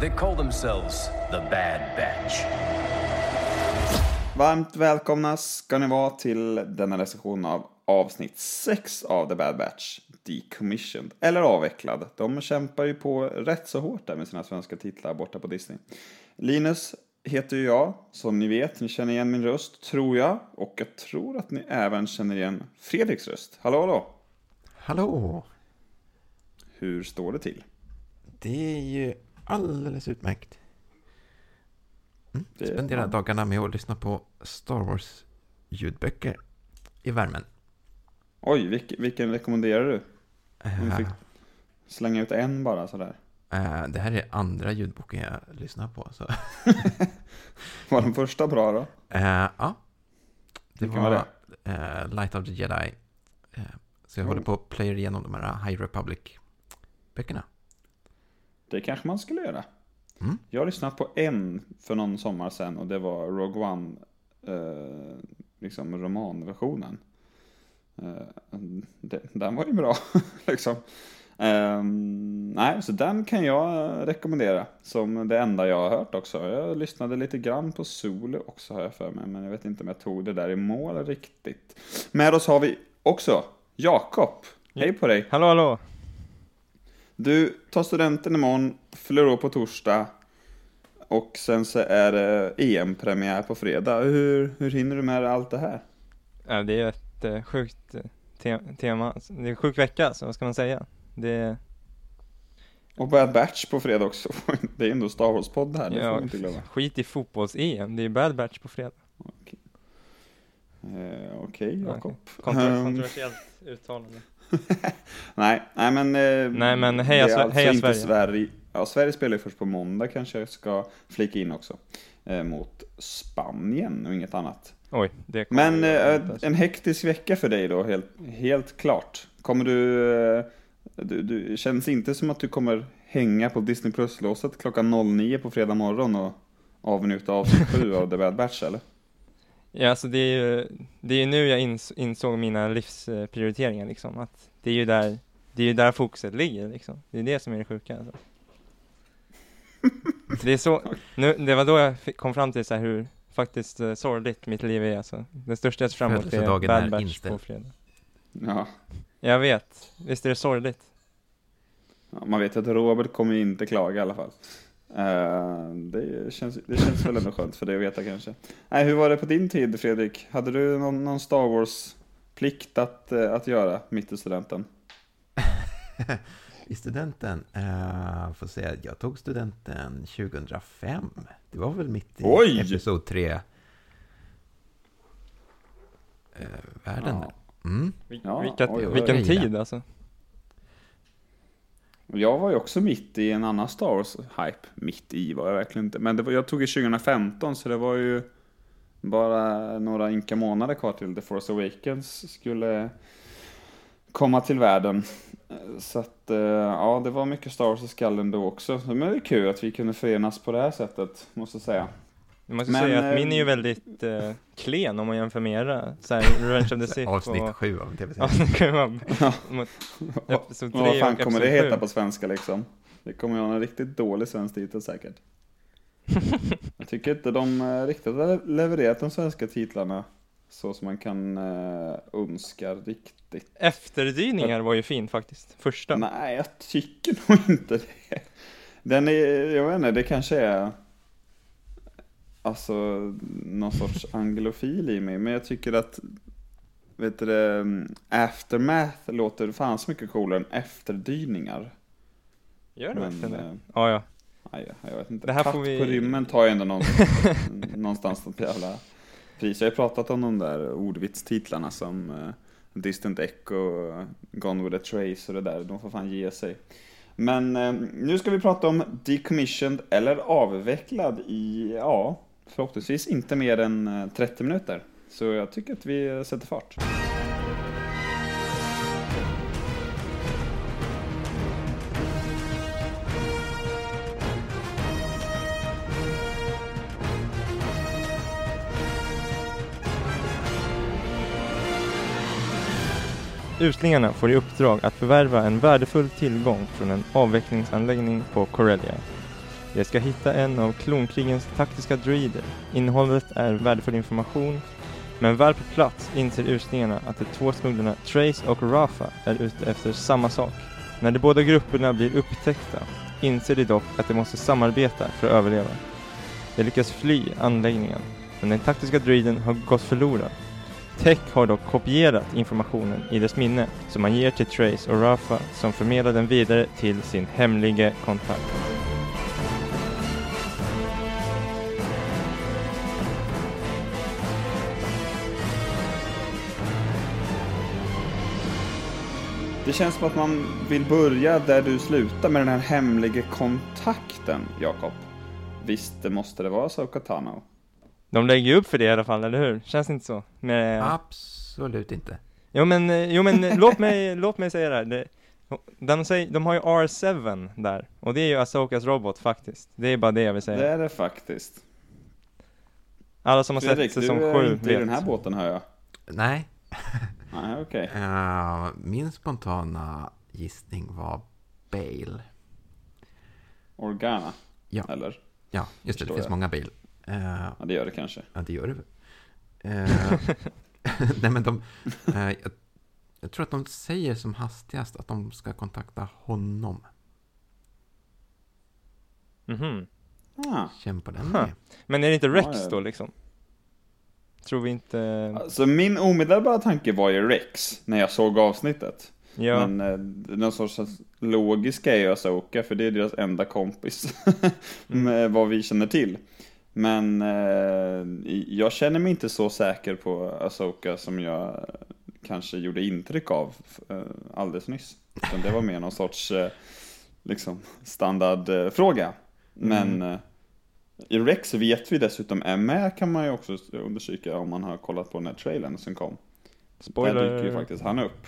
They call themselves the Bad Batch. Varmt välkomna ska ni vara till denna recension av avsnitt 6 av The Bad Batch, Decommissioned, eller avvecklad. De kämpar ju på rätt så hårt där med sina svenska titlar borta på Disney. Linus heter ju jag, som ni vet, ni känner igen min röst, tror jag, och jag tror att ni även känner igen Fredriks röst. Hallå, hallå! Hallå! Hur står det till? Det är ju alldeles utmärkt. Mm. Det- Spendera ja. dagarna med att lyssna på Star Wars ljudböcker i värmen. Oj, vilk, vilken rekommenderar du? Om du Eh, fick slänga ut en bara sådär. eh, det här är andra ljudboken jag lyssnar på. Så. Var den första bra då? Eh, ja, det Vilken var var eh, Light of the Jedi. Så jag Oh. håller på att playa igenom de här High Republic-böckerna. Det kanske man skulle göra. Mm. Jag har lyssnat på en för någon sommar sedan och det var Rogue One, eh, liksom romanversionen. Eh, det, den var ju bra, liksom. Ehm, nej, så den kan jag rekommendera som det enda jag har hört också. Jag lyssnade lite grann på Solo också har jag för mig, men jag vet inte om jag tog det där i mål riktigt. Med oss har vi också Jakob. Hej på dig! Hallå, hallå! Du tar studenten imorgon, fyller år på torsdag och sen så är det EM-premiär på fredag. Hur, hur hinner du med allt det här? Ja, det är ett eh, sjukt eh, te- tema. Det är en sjuk vecka, så vad ska man säga? Det är, Och Bad Batch på fredag också. Det är ändå Star Wars-podd här, det får ja, vi inte glömma. skit i fotbolls-EM, det är Bad Batch på fredag. Eh, Okej, Jakob. Kontro- Ehm, kontroversiellt uttalande. nej, nej men... eh, Nej, men heja det är alltså heja inte Sverige. Sverige. Ja, Sverige spelar ju först på måndag kanske jag ska flika in också. Eh, mot Spanien och inget annat. Oj, det Men eh, en hektisk vecka för dig då, helt, helt klart. Kommer du, eh, du, du, känns inte som att du kommer hänga på Disney Plus-låset klockan 09 på fredag morgon och avnjuta avsnitt 7 av The Bad Batch eller? Ja, alltså det är ju, det är ju nu jag ins- insåg mina livsprioriteringar liksom, att det är ju där, det är ju där fokuset ligger liksom. Det är det som är det sjuka alltså. Det är så, nu, det var då jag fick, kom fram till så här hur faktiskt uh, sorgligt mitt liv är alltså. Det största jag ser fram emot är Bad Batch inställd. på fredag. Ja. Jag vet, visst är det sorgligt? ja, man vet att Robert kommer inte klaga i alla fall. Eh, det, känns, det känns väl ändå skönt för dig att veta kanske. Nej, hur var det på din tid Fredrik? Hade du någon, någon Star Wars-plikt att, eh, att göra mitt i studenten? I studenten, uh, får säga att jag tog studenten 2005. Det var väl mitt i Oj! episod 3 uh, världen. Ja. Mm. Ja, vilka, oj, oj, oj. vilken Grejerna. tid alltså. Jag var ju också mitt i en annan Star Wars-hype. Mitt i var jag verkligen inte. Men det var, jag tog i 2015 så det var ju bara några inka månader kvar till The Force Awakens skulle komma till världen. Så att, eh, ja, det var mycket Star Wars i skallen då också. Men det är kul att vi kunde förenas på det här sättet, måste jag säga. Jag måste Men, säga att min är ju väldigt eh, klen om man jämför med era, såhär Revenge of the Sith Avsnitt och... 7 av tv Ja, det kan ju vara mot episod 3 Och vad fan kommer det heta på svenska liksom? Det kommer ju ha en riktigt dålig svensk titel säkert. Jag tycker inte de eh, riktigt har levererat de svenska titlarna så som man kan eh, önska riktigt. Efterdyningar var ju fin faktiskt, första. Nej, jag tycker nog inte det. Den är, jag vet inte, det kanske är alltså någon sorts anglofil i mig, men jag tycker att vet du det, Aftermath låter fan så mycket coolare än efterdyningar. Gör det verkligen det? eh, Ja, ja. Nej, jag vet inte. Det här Katt får vi- på rymmen tar ju ändå någon, någonstans något jävla pris. Jag har pratat om de där ordvitstitlarna som uh, Distant Echo, Gone with a Trace och det där. De får fan ge sig. Men eh, nu ska vi prata om decommissioned eller avvecklad i, ja, förhoppningsvis inte mer än eh, 30 minuter. Så jag tycker att vi eh, sätter fart. Uslingarna får i uppdrag att förvärva en värdefull tillgång från en avvecklingsanläggning på Corellia. De ska hitta en av klonkrigens taktiska druider. Innehållet är värdefull information, men väl på plats inser ursningarna att de två smugglarna Trace och Rafa är ute efter samma sak. När de båda grupperna blir upptäckta inser de dock att de måste samarbeta för att överleva. De lyckas fly anläggningen, men den taktiska druiden har gått förlorad. Tech har dock kopierat informationen i dess minne som han ger till Trace och Rafa som förmedlar den vidare till sin hemliga kontakt. Det känns som att man vill börja där du slutar med den här hemliga kontakten, Jakob. Visst, det måste det vara så, Katano? De lägger ju upp för det i alla fall, eller hur? Känns det inte så? Med... Absolut inte. Jo men, jo men låt mig, låt mig säga det här. Det, de, säger, de har ju R7 där, och det är ju Asokas robot faktiskt. Det är bara det jag vill säga. Det är det faktiskt. Alla som har Fredrik, sett säsong du 7 är inte i vet. den här båten, hör jag. Nej, Nej, okej. eh, min spontana gissning var Bale. Organa. Ja. Eller? Ja, just det, det finns jag. många Bale. Eh, Ja, det gör det kanske. Ja, det gör det. Eh, nej, men de... Eh, jag, jag tror att de säger som hastigast att de ska kontakta honom. Mhm. Ah. Känn på den. Huh. med. Men är det inte Rex ja. då liksom? Tror vi inte... Alltså min omedelbara tanke var ju Rex, när jag såg avsnittet. Ja, Men eh, någon sorts logiska är ju Asoka, för det är deras enda kompis. med vad vi känner till. Men eh, jag känner mig inte så säker på Asoka som jag kanske gjorde intryck av eh, alldeles nyss. Utan det var mer någon sorts eh, liksom standardfråga. Men eh, i Rex vet vi dessutom är med kan man ju också undersöka om man har kollat på den här trailern som kom. Där spoiler. dyker ju faktiskt han upp.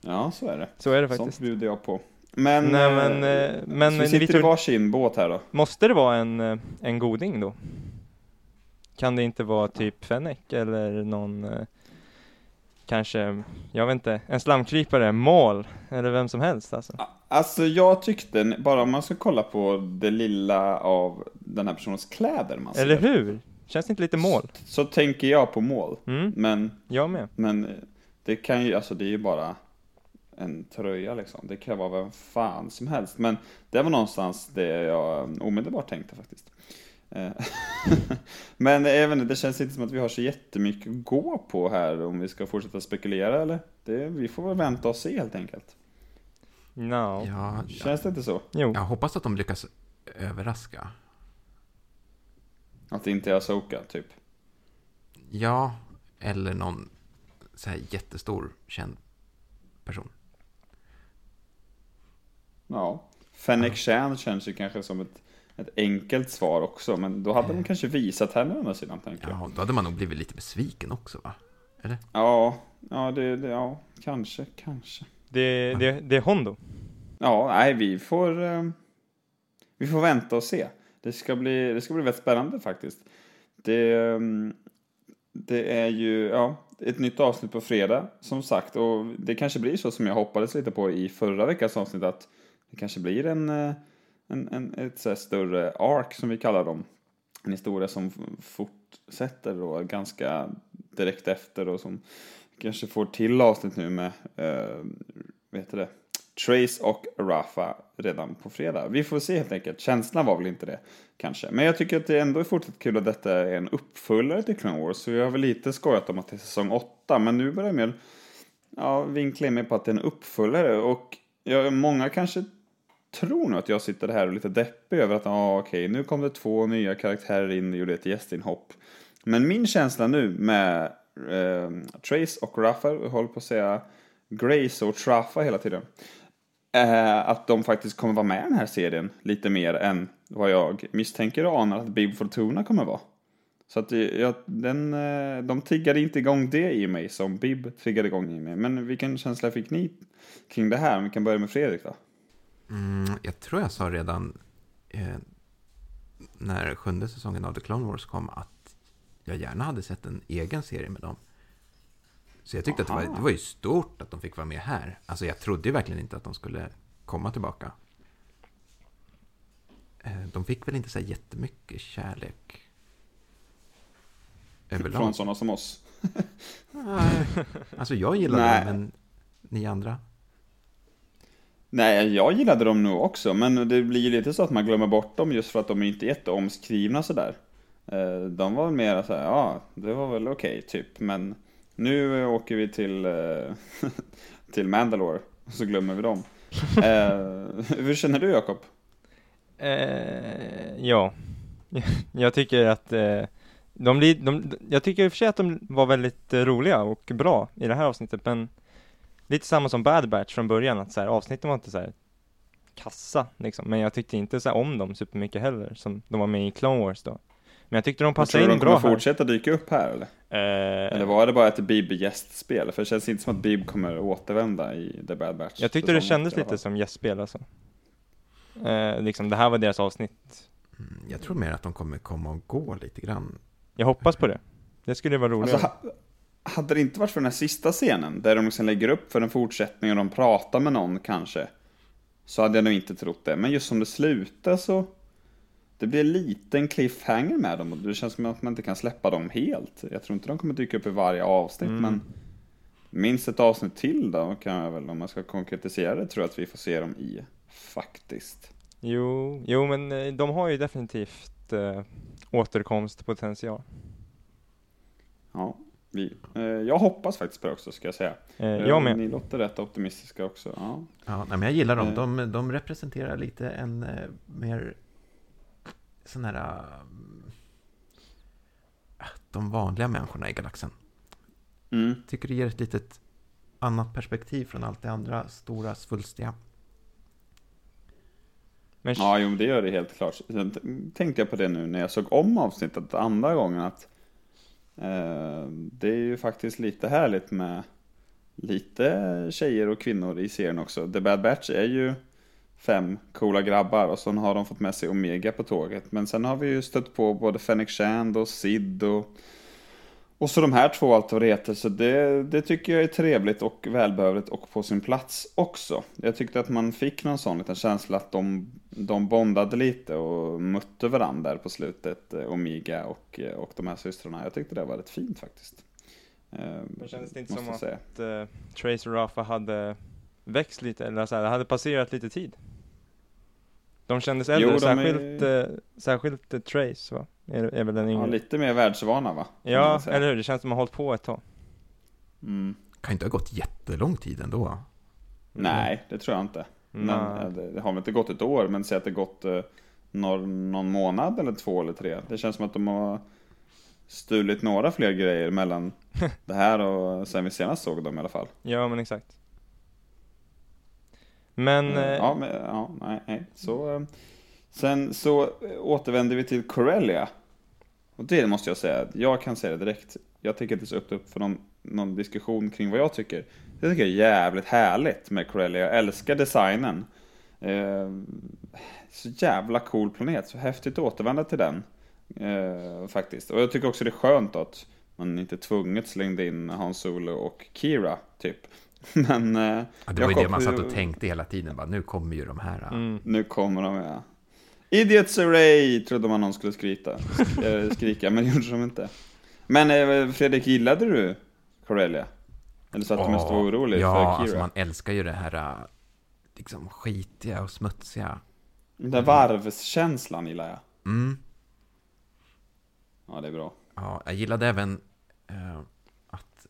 Ja, så är det. Så är det Sånt faktiskt. bjuder jag på. Men, Nej, eh, men, eh, men så vi vi sitter tror- i varsin båt här då. Måste det vara en, eh, en goding då? Kan det inte vara typ Fennec eller någon eh, Kanske, jag vet inte, en slamkrypare, mål eller vem som helst alltså. Alltså jag tyckte, bara om man ska kolla på det lilla av den här personens kläder man ser. Eller hur? Känns det inte lite mål? Så tänker jag på mål. Mm, Men, jag med. men eh, det kan ju, alltså det är ju bara en tröja liksom. Det kan vara vem fan som helst. Men det var någonstans det jag omedelbart tänkte faktiskt. Eh, Men även det känns inte som att vi har så jättemycket att gå på här om vi ska fortsätta spekulera eller? Det, vi får väl vänta och se helt enkelt. No. Ja, ja, Känns det inte så? Jo. jag hoppas att de lyckas överraska. Att det inte är Asoka typ? Ja, eller någon så här jättestor känd person. Ja. Fennec Chan känns ju kanske som ett, ett enkelt svar också, men då hade de kanske visat henne å andra sidan, tänker jag. Ja, då hade man nog blivit lite besviken också va? Ja, ja, det, det, ja, kanske, kanske. Det, det, det är Hondo. Ja, nej, vi får, eh, vi får vänta och se. Det ska bli, det ska bli väldigt spännande faktiskt. Det, mm, det är ju, ja, ett nytt avsnitt på fredag, som sagt, och det kanske blir så som jag hoppades lite på i förra veckans avsnitt, att det kanske blir en, eh, en, en ett så här större ark, som vi kallar dem. En historia som fortsätter då ganska direkt efter och som kanske får till avsnitt nu med, eh, vad heter det, Trace och Rafa redan på fredag. Vi får se helt enkelt. Känslan var väl inte det, kanske. Men jag tycker att det ändå är fortsatt kul att detta är en uppföljare till Clone Wars. Så vi har väl lite skojat om att det är säsong 8, men nu börjar jag mer ja, vinkla in mig på att det är en uppföljare. Och ja, många kanske tror nog att jag sitter här och är lite deppig över att ja, okej, nu kom det två nya karaktärer in och gjorde ett gästinhopp. Men min känsla nu med eh, Trace och Rafa, jag håller på att säga Grace och Traffa hela tiden. Eh, att de faktiskt kommer vara med i den här serien lite mer än vad jag misstänker och anar att Bib Fortuna kommer vara. Så att eh, jag, den, eh, de triggade inte igång det i mig som Bib triggade igång i mig. Men vilken känsla fick ni kring det här? Vi kan börja med Fredrik då. Mm, jag tror jag sa redan eh, när sjunde säsongen av The Clone Wars kom att jag gärna hade sett en egen serie med dem. Så jag tyckte att det var, Aha. det var ju stort att de fick vara med här. Alltså jag trodde ju verkligen inte att de skulle komma tillbaka. Eh, de fick väl inte så jättemycket kärlek. Överlag. Från sådana som oss. Nej. Alltså jag gillar Nej. dem, men ni andra? Nej, jag gillade dem nog också, men det blir ju lite så att man glömmer bort dem just för att de är inte jätteomskrivna sådär. Eh, de var mer så här, ja, det var väl okej, typ, men nu åker vi till, eh, till Mandalore, och så glömmer vi dem. Eh, Hur känner du, Jakob? Eh, ja, jag tycker att eh, de, blir- de, jag tycker i och för sig att de var väldigt roliga och bra i det här avsnittet, men lite samma som Bad Batch från början, att så här, avsnitten var inte så här kassa liksom, men jag tyckte inte så här om dem supermycket heller, som de var med i Clone Wars då. Men jag tyckte de Jag tror passade du in de bra kommer här. fortsätta dyka upp här eller? Eh, Eller var det bara ett Bib-gästspel? För det känns inte som att Bib kommer återvända i The Bad Batch. jag tyckte det kändes lite som gästspel alltså. Eh, liksom, det här var deras avsnitt. Mm, Jag tror mer att de kommer komma och gå lite grann. Jag hoppas på det. Det skulle vara roligt. Alltså, ha, hade det inte varit för den här sista scenen, där de liksom lägger upp för en fortsättning och de pratar med någon kanske, så hade jag nog inte trott det. Men just som det slutar så, det blir lite en cliffhanger med dem och det känns som att man inte kan släppa dem helt. Jag tror inte de kommer dyka upp i varje avsnitt, Mm. men minst ett avsnitt till då kan jag väl, om man ska konkretisera det, tror jag att vi får se dem i, faktiskt. Jo, jo men eh, de har ju definitivt eh, återkomstpotential. Ja, vi, eh, jag hoppas faktiskt på det också, ska jag säga. Eh, jag med. Ni låter rätt optimistiska också. Ja. Ja, nej, men jag gillar dem. Eh. De, de representerar lite en eh, mer sån här... eh, de vanliga människorna i galaxen. Mm. Tycker det ger ett litet annat perspektiv från allt det andra stora, svulstiga. Men Ja, jo, det gör det helt klart. Sen tänkte jag på det nu när jag såg om avsnittet andra gången att eh, det är ju faktiskt lite härligt med lite tjejer och kvinnor i serien också. The Bad Batch är ju fem coola grabbar och så har de fått med sig Omega på tåget. Men sen har vi ju stött på både Fennec Shand och Sid och och så de här två allt det heter, så det, det tycker jag är trevligt och välbehövligt och på sin plats också. Jag tyckte att man fick någon sån liten känsla att de, de bondade lite och mötte varandra där på slutet, eh, Omega och, eh, och de här systrarna. Jag tyckte det var rätt fint faktiskt. Eh, Men kändes det inte som att eh, Trace och Rafa hade växt lite, eller så här, hade passerat lite tid? De kändes äldre, Jo, de är- särskilt, eh, särskilt eh, Trace va? Är, är väl den Ja, lite mer världsvana va? Ja, eller hur? Det känns som att man har hållit på ett tag. Mm. kan inte ha gått jättelång tid ändå. Nej, det tror jag inte. Men, Nej. eh, det, det har väl inte gått ett år, men säg att det gått eh, någon, någon månad eller två eller tre. Det känns som att de har stulit några fler grejer mellan det här och sen vi senast såg dem i alla fall. Ja, men exakt. Men, Eh, eh, ja, men, ja, nej, nej. Så, eh, sen så eh, återvänder vi till Corellia. Och det måste jag säga, jag kan säga det direkt. Jag tycker inte så upp upp för någon, någon diskussion kring vad jag tycker. Jag tycker det är jävligt härligt med Corellia. Jag älskar designen. Eh, så jävla cool planet, så häftigt att återvända till den. Eh, faktiskt. Och jag tycker också det är skönt att man inte tvunget slängde in Han Solo och Kira, typ. Men... Eh, Ja, det var ju det man satt och tänkte hela tiden. Bara, nu kommer ju de här. eh, mm, nu kommer de ja. Idiots array trodde man någon skulle skrika, sk- eh, skrika men det gjorde de inte. Men eh, Fredrik, gillade du Corellia? Eller så att du mest var orolig ja, för alltså Kira? man älskar ju det här liksom skitiga och smutsiga. Den där varvskänslan gillar jag. Mm. Ja, det är bra. Ja, jag gillade även eh, att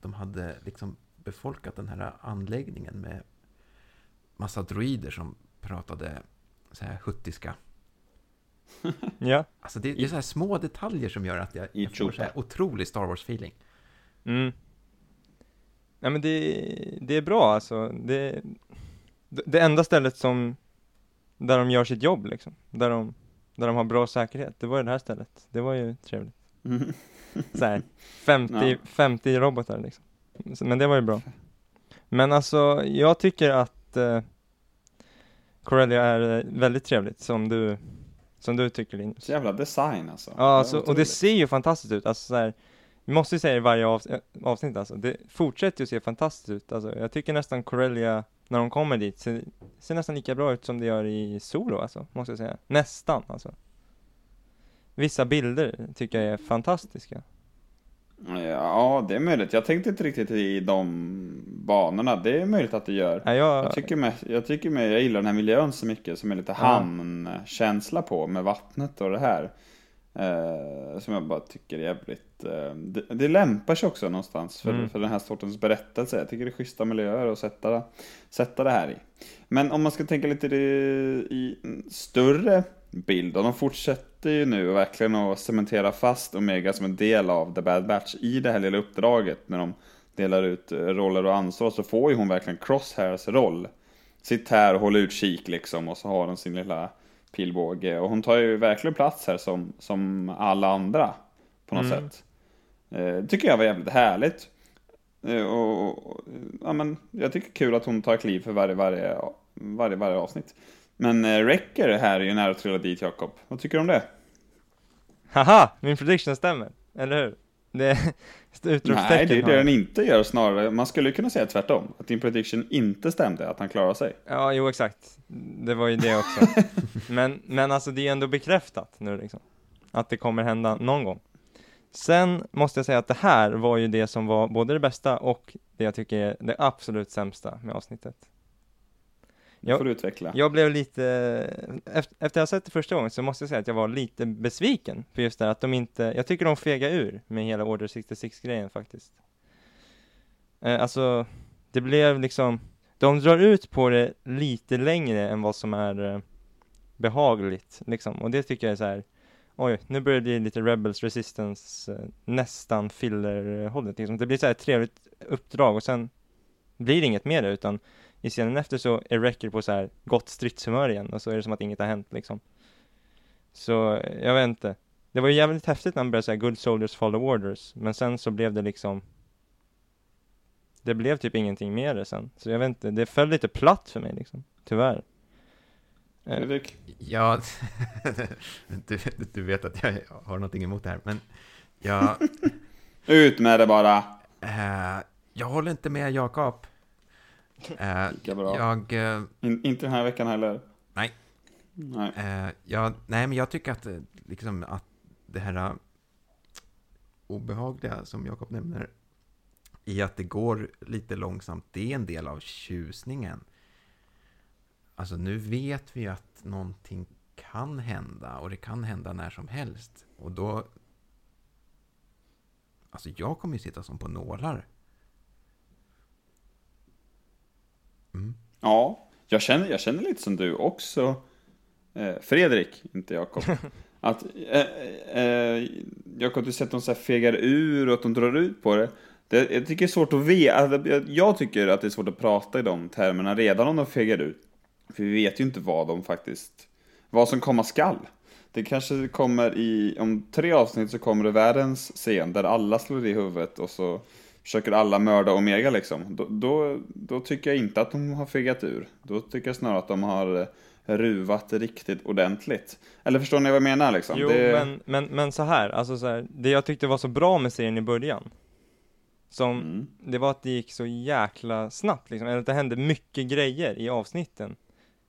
de hade liksom befolkat den här anläggningen med massa droider som pratade så här huttiska. ja, Alltså det, det är så här små detaljer som gör att jag, jag får så här otrolig Star Wars-feeling. mm. Nej men det, det är bra alltså. Det, det det enda stället som, där de gör sitt jobb liksom. Där de, där de har bra säkerhet. Det var ju det här stället. Det var ju trevligt. Mm. så här, 50, Ja. 50 robotar liksom. Men det var ju bra. Men alltså, jag tycker att eh, Corellia är eh, väldigt trevligt, som du, som du tycker Linus. Jävla design alltså. Ja, alltså, och det ser ju fantastiskt ut, alltså så här, vi måste ju säga det i varje avs- eh, avsnitt alltså, det fortsätter ju se fantastiskt ut, alltså jag tycker nästan Corellia när de kommer dit ser, ser nästan lika bra ut som det gör i Solo alltså, måste jag säga. Nästan alltså. Vissa bilder tycker jag är fantastiska. Ja, det är möjligt. Jag tänkte inte riktigt i de banorna. Det är möjligt att det gör. Ja, jag, Jag tycker, med, jag tycker med, jag gillar den här miljön så mycket som är lite Ja. hamnkänsla på med vattnet och det här. Eh, som jag bara tycker är jävligt, eh, det, det lämpar sig också någonstans för, Mm. för den här sortens berättelse. Jag tycker det är schyssta miljöer att sätta, sätta det här i. Men om man ska tänka lite i, i större bild, och de fortsätter ju nu verkligen att cementera fast Omega som en del av The Bad Batch i det här lilla uppdraget när de delar ut eh, roller och ansvar så får ju hon verkligen Crosshairs roll. Sitt här och håll utkik liksom och så har hon sin lilla pilbåge och hon tar ju verkligen plats här som, som alla andra på något Mm. sätt. Eh, tycker jag var jävligt härligt. Eh, och, och, och, ja, men jag tycker kul att hon tar kliv för varje, varje, varje, varje avsnitt. Men eh, Wrecker här är ju nära att trilla dit Jakob. Vad tycker du om det? haha! Min prediction stämmer, eller hur? Det är Nej, det är det den inte gör snarare. Man skulle kunna säga tvärtom. Att din prediction inte stämde, att han klarar sig. Ja, jo exakt. Det var ju det också. men, men alltså det är ändå bekräftat nu liksom. Att det kommer hända någon gång. Sen måste jag säga att det här var ju det som var både det bästa och det jag tycker är det absolut sämsta med avsnittet. Det Ja. får utveckla. Jag blev lite, efter, efter att ha sett det första gången så måste jag säga att jag var lite besviken för just det att de inte, jag tycker de fegar ur med hela Order 66 grejen faktiskt. Eh, alltså, det blev liksom, de drar ut på det lite längre än vad som är eh, behagligt liksom, och det tycker jag är så här. Oj, nu börjar det bli lite Rebels Resistance, eh, nästan filler-hållet liksom. Det blir så här ett trevligt uppdrag och sen blir det inget mer utan i scenen efter så är Wrecker på så här gott stridshumör igen och så är det som att inget har hänt liksom. Så, eh, jag vet inte. Det var ju jävligt häftigt när han började säga Good soldiers follow orders, men sen så blev det liksom Det blev typ ingenting med det sen, så jag vet inte, det föll lite platt för mig liksom, tyvärr. Eh, Fredrik? Ja, du, du vet att jag har någonting emot det här, men jag, Ut med det bara! eh, jag håller inte med Jakob. Eh, Lika bra. jag, eh, In, inte den här veckan heller. Nej. Nej. eh, jag, nej, men jag tycker att, liksom, att det här eh, obehagliga som Jakob nämner, i att det går lite långsamt, det är en del av tjusningen. Alltså nu vet vi att någonting kan hända och det kan hända när som helst. Och då... Alltså jag kommer ju sitta som på nålar. Mm. Ja, jag känner, jag känner lite som du också. Eh, Fredrik, inte Jakob. Att eh, eh, Jakob, du säger att de så fegar ur och att de drar ut på det. det jag tycker det är svårt att veta. Alltså, jag- jag tycker att det är svårt att prata i de termerna redan om de fegar ut. För vi vet ju inte vad de faktiskt, vad som komma skall. Det kanske kommer i, om tre avsnitt så kommer det världens scen där alla slår i huvudet och så försöker alla mörda Omega liksom. Då, då, då tycker jag inte att de har fegat ur. Då tycker jag snarare att de har eh, ruvat riktigt ordentligt. Eller förstår ni vad jag menar liksom? Jo, det... men, men, men så här, alltså så här, det jag tyckte var så bra med serien i början, som, Mm. det var att det gick så jäkla snabbt liksom, eller att det hände mycket grejer i avsnitten.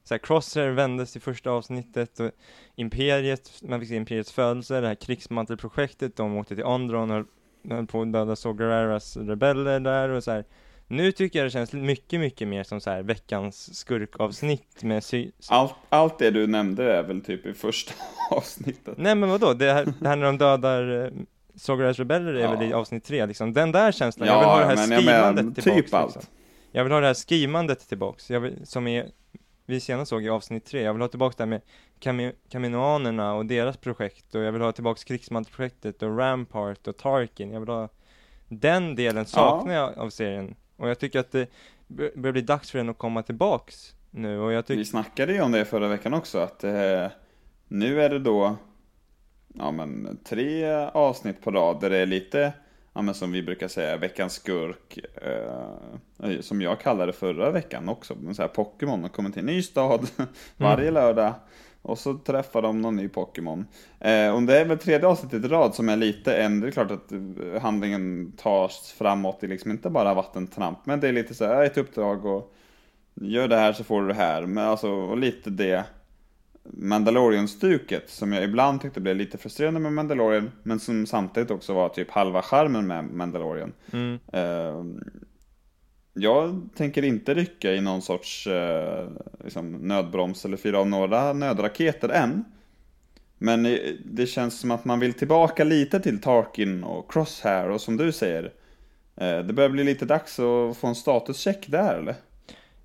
Så här, Crosshair vändes i första avsnittet och Imperiet, man fick se Imperiets födelse, det här krigsmantelprojektet, de åkte till Andron och höll- höll på att döda Sogararas rebeller där och så här. Nu tycker jag det känns mycket, mycket mer som så här veckans skurkavsnitt med sy- Allt, allt det du nämnde är väl typ i första avsnittet. Nej men vadå, det här, det här när de dödar eh, Sogaras rebeller är Ja. väl i avsnitt tre liksom, den där känslan, Ja, jag vill ha det här skrivandet typ tillbaks allt. liksom. Jag vill ha det här skrivandet tillbaks, vill, som är, vi senast såg i avsnitt tre, jag vill ha tillbaks det här med Kami, Kaminoanerna och deras projekt och jag vill ha tillbaks krigsmantelprojektet och Rampart och Tarkin, jag vill ha den delen saknar jag av serien. Och jag tycker att det bör- börjar bli dags för den att komma tillbaks nu och jag tycker Vi snackade ju om det förra veckan också, att eh, nu är det då ja, men, tre avsnitt på rad där det är lite, ja, men, som vi brukar säga, veckans skurk. Eh, som jag kallade förra veckan också, men så här Pokémon, de kommer till en ny stad varje lördag. Och så träffar de någon ny Pokémon. Eh, och det är väl tredje avsnittet i rad som är lite en, det är klart att eh, handlingen tas framåt, det är liksom inte bara vattentramp, men det är lite så här ett uppdrag och gör det här så får du det här. Men alltså, och lite det Mandalorian-stuket som jag ibland tyckte blev lite frustrerande med Mandalorian, men som samtidigt också var typ halva charmen med Mandalorian. Mm. Eh, jag tänker inte rycka i någon sorts eh, liksom nödbroms eller fyra av några nödraketer än. Men det känns som att man vill tillbaka lite till Tarkin och Crosshair och som du säger. Eh, det börjar bli lite dags att få en statuscheck där eller?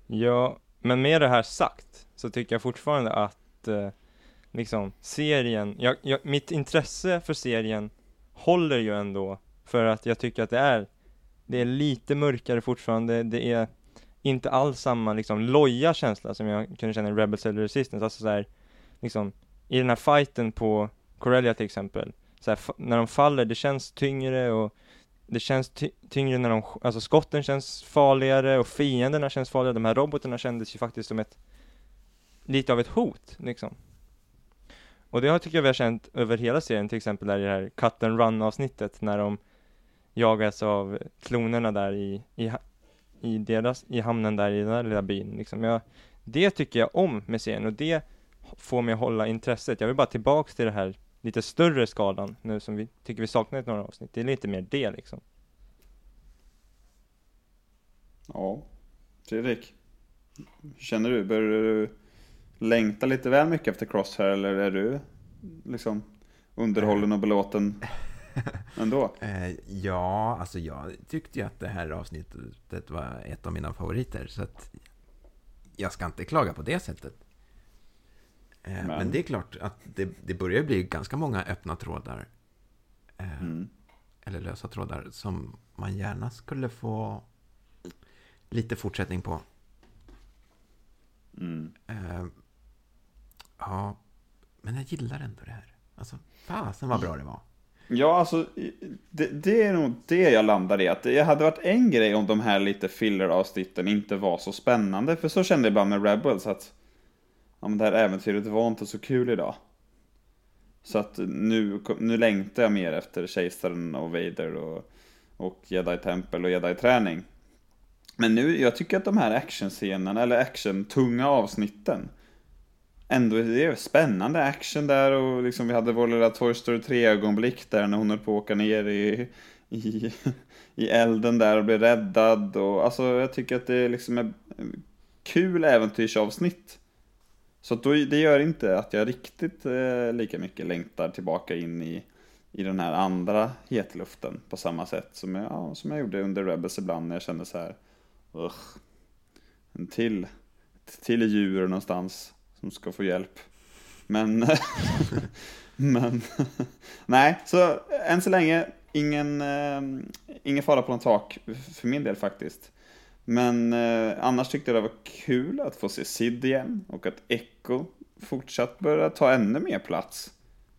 Ja, men med det här sagt så tycker jag fortfarande att eh, liksom serien, jag, jag, mitt intresse för serien håller ju ändå för att jag tycker att det är det är lite mörkare fortfarande, det är inte alls samma liksom loja känsla som jag kunde känna i Rebels eller Resistance, alltså såhär liksom i den här fighten på Corellia till exempel, så här, när de faller, det känns tyngre och det känns ty tyngre när de, alltså skotten känns farligare och fienderna känns farligare, de här robotarna kändes ju faktiskt som ett, lite av ett hot liksom. Och det har tycker jag vi har känt över hela serien, till exempel där i det här cut and run avsnittet när de jagas av klonerna där i, i, i deras, i hamnen där i den där lilla byn liksom. Jag, det tycker jag om med serien och det får mig att hålla intresset. Jag vill bara tillbaks till det här lite större skalan nu som vi tycker vi saknar i några avsnitt. Det är lite mer det liksom. Ja, Fredrik. Hur känner du? Börjar du längta lite väl mycket efter Crosshair eller är du liksom underhållen och belåten ändå? Eh, ja, alltså jag tyckte ju att det här avsnittet var ett av mina favoriter. Så att jag ska inte klaga på det sättet. Eh, men. men. det är klart att det, det börjar bli ganska många öppna trådar. Eh, mm. Eller lösa trådar som man gärna skulle få lite fortsättning på. Mm. Ja, men jag gillar ändå det här. Alltså, fasen vad bra det var. Ja, alltså det, det, är nog det jag landar i. Att det hade varit en grej om de här lite filler-avsnitten inte var så spännande. För så kände jag ibland med Rebels att ja, men det här äventyret var inte så kul idag. Så att nu, nu längtar jag mer efter Kejsaren och Vader och, och Jedi-tempel och Jedi-träning. Men nu, jag tycker att de här actionscenerna, eller action-tunga avsnitten, ändå det är spännande action där och liksom vi hade vår lilla Toy Story 3-ögonblick där när hon höll på att åka ner i, i, i elden där och blev räddad och alltså jag tycker att det är liksom är kul äventyrsavsnitt. Så då, det gör inte att jag riktigt eh, lika mycket längtar tillbaka in i, i den här andra hetluften på samma sätt som jag, ja, som jag gjorde under Rebels ibland när jag kände så här, Ugh, en till, ett till djur någonstans som ska få hjälp. Men, men, nej, så än så länge ingen, eh, ingen fara på något tak för min del faktiskt. Men eh, annars tyckte jag det var kul att få se Sid igen och att Echo fortsatt börjar ta ännu mer plats.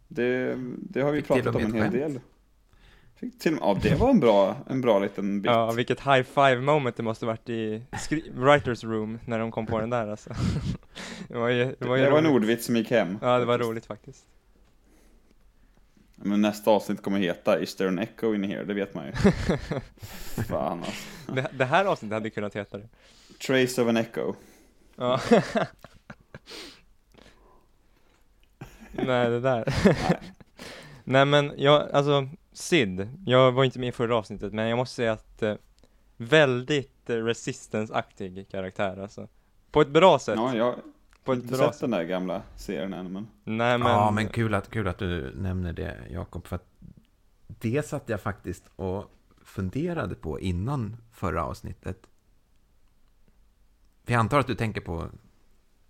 Det, det har vi Fick pratat om en hel del. Fick till, ja, det var en bra, en bra liten bit. Ja, vilket high five moment det måste varit i writers room när de kom på den där alltså. det var ju, det var, det var en ordvits som gick hem. Ja, det var roligt faktiskt. Men nästa avsnitt kommer heta Is there an echo in here? Det vet man ju. Fan alltså. Det, det, här avsnittet hade kunnat heta det. Trace of an echo. Ja. Nej, det där. Nej. Nej men jag, alltså Sid, jag var inte med i förra avsnittet, men jag måste säga att eh, väldigt eh, resistance-aktig karaktär alltså. På ett bra sätt. Ja, jag har inte sett sätt. den där gamla serien än, men... Nej, men... Ja, men kul att, kul att du nämner det, Jakob, för att det satt jag faktiskt och funderade på innan förra avsnittet. För jag antar att du tänker på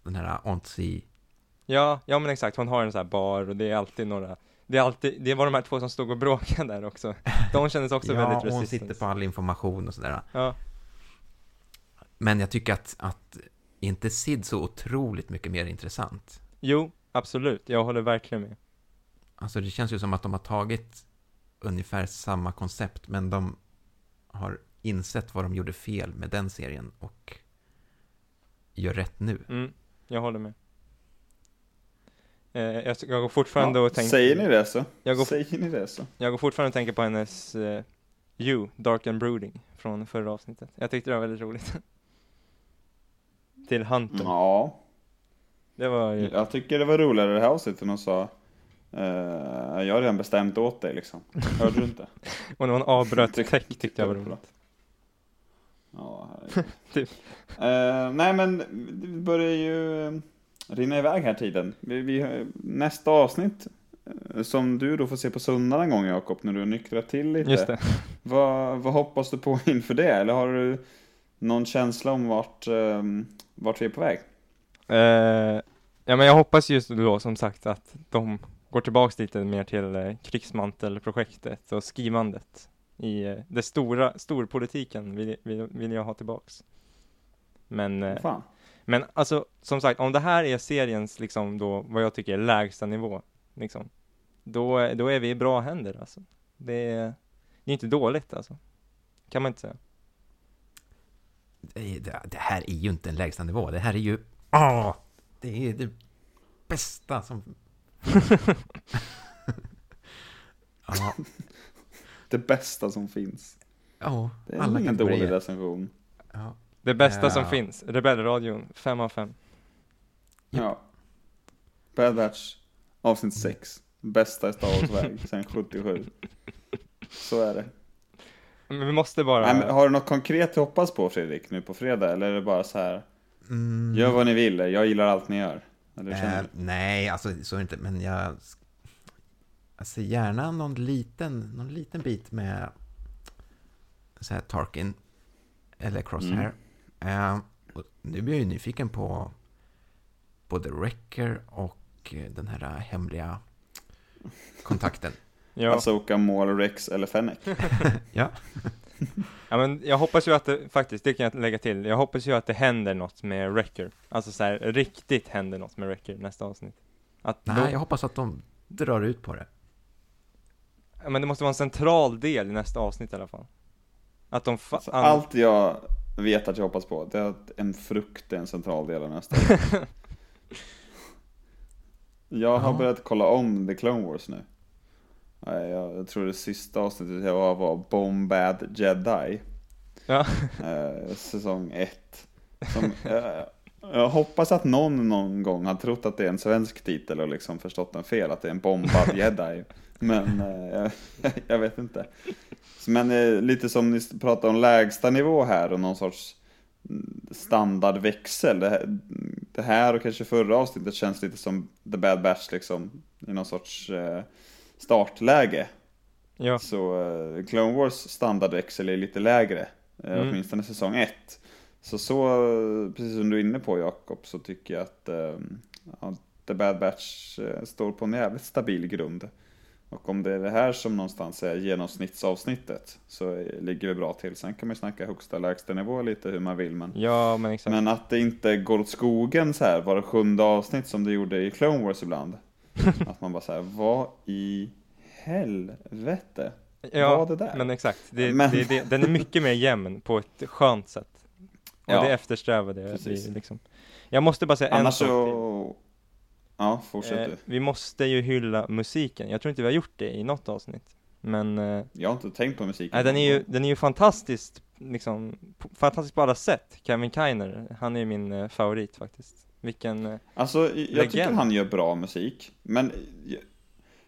den här Ontsi... Ja, ja men exakt, hon har en sån här bar och det är alltid några det, är alltid, det var de här två som stod och bråkade där också. De kändes också ja, väldigt resistance. hon sitter på all information och sådär. Ja. Men jag tycker att, att är inte Sid så otroligt mycket mer intressant? Jo, absolut. Jag håller verkligen med. Alltså det känns ju som att de har tagit ungefär samma koncept, men de har insett vad de gjorde fel med den serien och gör rätt nu. Mm, jag håller med. Eh, jag, jag går fortfarande ja, och tänker... Säger ni det så? Jag går, säger ni det så? Jag går fortfarande och tänker på hennes uh, You, Dark and Brooding, från förra avsnittet. Jag tyckte det var väldigt roligt. till Hunter. Ja, Det var ju, jag tycker det var roligare det här avsnittet än hon sa eh, Jag har redan bestämt åt dig liksom. Hörde du inte? och när man avbröt tech tyckte jag var roligt. Ja. Typ. Eh, nej men det börjar ju rinna iväg här tiden. Vi, vi, nästa avsnitt eh, som du då får se på söndag en gång Jakob, när du har nyktrat till lite. Just det. Vad, vad hoppas du på inför det? Eller har du någon känsla om vart, eh, vart vi är på väg? Eh, ja men jag hoppas just då som sagt att de går tillbaks lite mer till eh, krigsmantelprojektet och skrivandet i eh, det stora, storpolitiken vill, vill, vill jag ha tillbaks. Men, eh, men alltså som sagt, om det här är seriens liksom då, vad jag tycker är lägsta nivå, liksom, då, då är vi i bra händer alltså. Det är, det är inte dåligt alltså. Kan man inte säga. Det, här är ju inte en lägsta nivå. Det här är ju... Åh, det är det bästa som... ja, Det bästa som finns. ja, Det är alla ingen dålig recension. Ja. Det bästa Ja. som finns, Rebellradion, 5 av 5. Ja. Bad Batch, avsnitt 6. Bästa i Star Wars-väg sen 77. Så är det. Men vi måste bara... Nej, men har du något konkret att hoppas på Fredrik, nu på fredag? Eller är det bara så här, Mm, gör vad ni vill, jag gillar allt ni gör? Du? nej, alltså så inte. Men jag... Ser gärna någon liten, någon liten bit med så här Tarkin eller Crosshair. Eh, och nu blir jag ju nyfiken på både Wrecker och eh, den här hemliga kontakten. Ja. Asoka, Maul, Rex eller Fennec? Ja, ja, men jag hoppas ju att det, faktiskt, det kan jag lägga till, jag hoppas ju att det händer något med Wrecker. Alltså så här, riktigt händer något med Wrecker nästa avsnitt. Att nej, då, jag hoppas att de drar ut på det. ja, men det måste vara en central del i nästa avsnitt i alla fall. Att de fa- Alltså, allt jag vet att jag hoppas på, det är att en frukt är en central del av nästa. jag har Ja. börjat kolla om The Clone Wars nu. Nej, Jag, jag tror det sista avsnittet jag var var Bombad Jedi. Ja. Eh, säsong 1. Som, eh, jag hoppas att någon någon gång har trott att det är en svensk titel och liksom förstått den fel, att det är en bombad jedi. Men eh, jag, jag vet inte. Men eh, lite som ni pratar om lägsta nivå här och någon sorts mm, standardväxel. Det här, det här och kanske förra avsnittet känns lite som The Bad Batch liksom i någon sorts eh, startläge. ja. Så eh, Clone Wars standardväxel är lite lägre, eh, Mm. åtminstone säsong 1. Så så, eh, precis som du är inne på Jakob, så tycker jag att ja, The Bad Batch står på en jävligt stabil grund. Och om det är det här som någonstans är genomsnittsavsnittet så ligger vi bra till. Sen kan man ju snacka högsta lägsta nivå lite hur man vill. Men, ja, men men att det inte går åt skogen så här var sjunde avsnitt som det gjorde i Clone Wars ibland. att man bara här, vad i helvete? ja, var det där? men exakt. Det, Men- Det, det, den är mycket mer jämn på ett skönt sätt. Och Ja, det eftersträvade precis. liksom. Jag måste bara säga en Annars sak till. så... Ja, fortsätt Eh, du. vi måste ju hylla musiken. Jag tror inte vi har gjort det i något avsnitt. Men eh, Jag har inte tänkt på musiken. nej, den, är ju, den är ju fantastiskt, liksom, fantastisk på alla sätt. Kevin Kiner, han är min eh, favorit faktiskt. Vilken, eh, Alltså, jag tycker Legend. han gör bra musik. Men jag,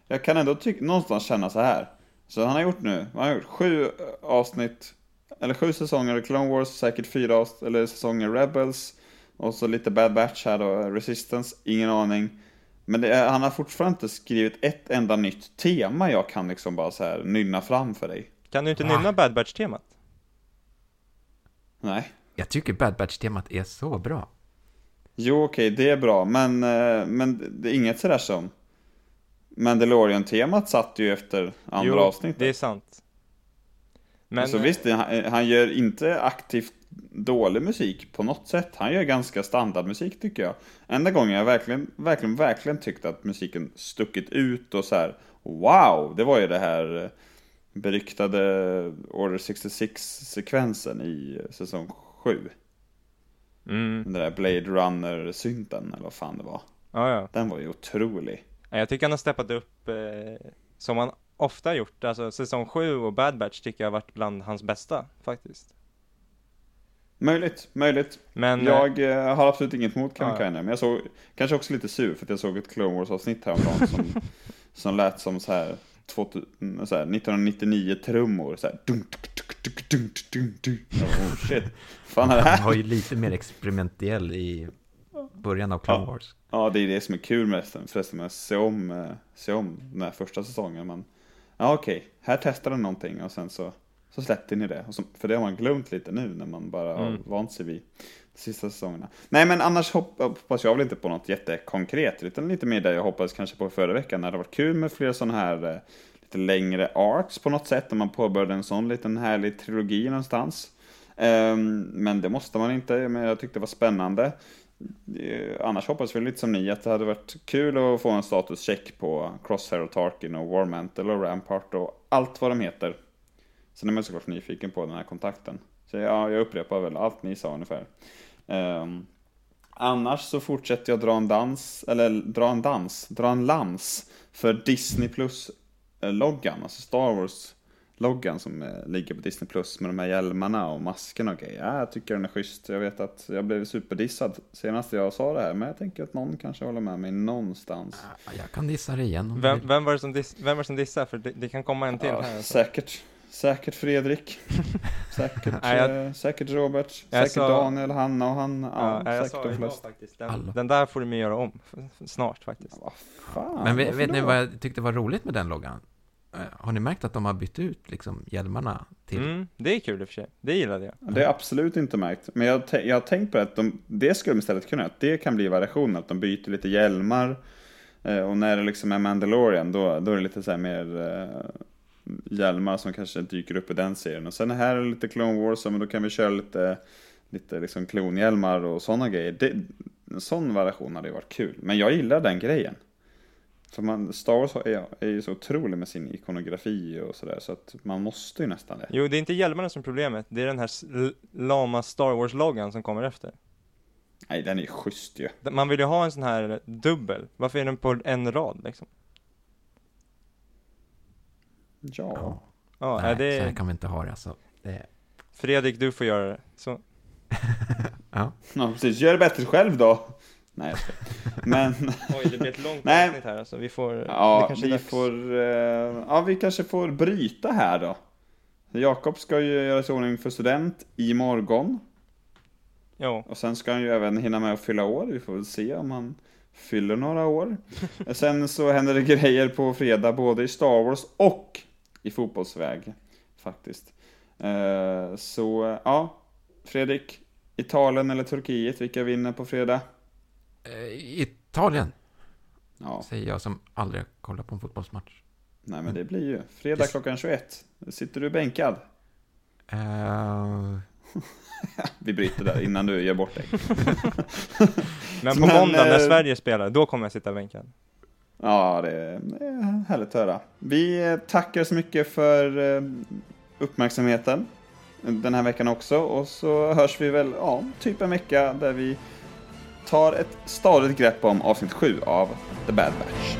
jag kan ändå tycka, någonstans känna så här. Så han har gjort nu, han har gjort sju avsnitt, eller sju säsonger i Clone Wars, säkert fyra avs- eller säsonger Rebels. Och så lite Bad Batch här då, Resistance, ingen aning. Men det är, han har fortfarande inte skrivit ett enda nytt tema jag kan liksom bara så här nynna fram för dig. kan du inte Va? nynna Bad Batch-temat? Nej. Jag tycker Bad Batch-temat är så bra. Jo, okej, det är bra, men, eh, men det är inget sådär som... Mandalorian-temat satt ju efter andra jo, avsnittet. det är sant. Men, så visst, han, han gör inte aktivt dålig musik på något sätt. Han gör ganska standardmusik tycker jag. Enda gången jag verkligen, verkligen, verkligen tyckte att musiken stuckit ut och så här. Wow! Det var ju det här eh, beryktade Order 66-sekvensen i eh, säsong 7. Mm, Den där Blade Runner-synten, eller vad fan det var. ja, ja. Den var ju otrolig. Ja, Jag tycker han har steppat upp eh, som han ofta gjort. Alltså säsong 7 och Bad Batch tycker jag har varit bland hans bästa faktiskt. Möjligt, möjligt. Men eh, Jag eh, har absolut inget emot Kevin Ja. Kiner, men jag såg kanske också lite sur för att jag såg ett Clone Wars-avsnitt häromdagen som, som lät som så här, 2000, så här 1999-trummor. Så här, dunk, dunk, Oh shit, fan är det Han här? var ju lite mer experimentell i början av Clone Ja. Wars. Ja, det är det som är kul med resten, förresten med att se om, eh, se om den här första säsongen. Men, ja okej, här testar den någonting och sen så, så släppte ni det. Och så, för det har man glömt lite nu när man bara har Mm. vant sig vid de sista säsongerna. Nej men annars hopp, hoppas jag väl inte på något jättekonkret, utan lite mer det jag hoppades kanske på förra veckan. När det varit kul med fler sådana här eh, lite längre arcs på något sätt, när man påbörjade en sån liten härlig trilogi någonstans. Ehm, men det måste man inte, men jag tyckte det var spännande. Eh, annars hoppas vi lite som ni att det hade varit kul att få en statuscheck på Crosshair och Tarkin och Warmantle och Rampart och allt vad de heter. Sen är man såklart nyfiken på den här kontakten. Så ja, jag upprepar väl allt ni sa ungefär. Ehm, annars så fortsätter jag dra en dans, eller dra en dans, dra en lans för Disney plus Plus-loggan, alltså Star Wars-loggan som eh, ligger på Disney Plus med de här hjälmarna och maskerna och grejer. Ja, jag tycker den är schysst. Jag vet att jag blev superdissad senast jag sa det här, men jag tänker att någon kanske håller med mig någonstans. Ja, Jag kan dissa det igen vem, vem, var det som diss, vem var det som dissade? För det, det kan komma en till Ja, här. Alltså. säkert. Säkert Fredrik. Säkert, jag- eh, säkert Robert. Jag Säkert sa- Daniel, Hanna och Hanna. Ja, Ja, jag säkert sa de flesta. faktiskt. Den, den där får du med göra om snart faktiskt. Vad fan, Men vet, vet ni vad jag tyckte var roligt med den loggan? Eh, Har ni märkt att de har bytt ut liksom hjälmarna till... Mm, det är kul i och för sig. Det gillade jag. Det har jag absolut inte märkt. Men jag, jag har tänkt på att de, det skulle de istället kunna. Att det kan bli variationer. Att de byter lite hjälmar. Eh, och när det liksom är Mandalorian då, då är det lite så här mer eh, hjälmar som kanske dyker upp i den serien. Och sen här är det lite Clone Wars, men då kan vi köra lite, lite liksom klonhjälmar och sådana grejer. Det, en sån variation hade ju varit kul. Men jag gillar den grejen. För man, Star Wars är, är ju så otrolig med sin ikonografi och sådär. Så att man måste ju nästan det. Jo, det är inte hjälmarna som är problemet. Det är den här lama Star Wars-loggan som kommer efter. Nej, den är schysst ju. Man vill ju ha en sån här dubbel. Varför är den på en rad liksom? Ja. Ja. Ja, Nej, är det... så här kan vi inte ha det alltså. Det... Fredrik, du får göra det. Så. Ja. Ja, precis. Gör det bättre själv då. Nej, jag skojar. Men, Oj, det blir ett långt Nej. avsnitt här alltså. Vi får... ja, vi dags. får, eh, ja, vi kanske får bryta här då. Jakob ska ju göra sig ordning för student imorgon. Jo. Och sen ska han ju även hinna med att fylla år. Vi får väl se om han fyller några år. sen så händer det grejer på fredag, både i Star Wars och i fotbollsväg. Faktiskt. Eh, så, ja. Fredrik, Italien eller Turkiet, vilka vinner på fredag? Eh, Italien, Ja, säger jag som aldrig har kollat på en fotbollsmatch. nej men det blir ju fredag klockan 21. Sitter du bänkad? Eh, Vi bryter där innan du gör bort dig. Men på måndag när eh, Sverige spelar, då kommer jag sitta bänkad. Ja, det är, härligt att höra. Vi tackar så mycket för uppmärksamheten den här veckan också. Och så hörs vi väl, ja, typ en vecka där vi tar ett stadigt grepp om avsnitt 7 av The Bad Batch.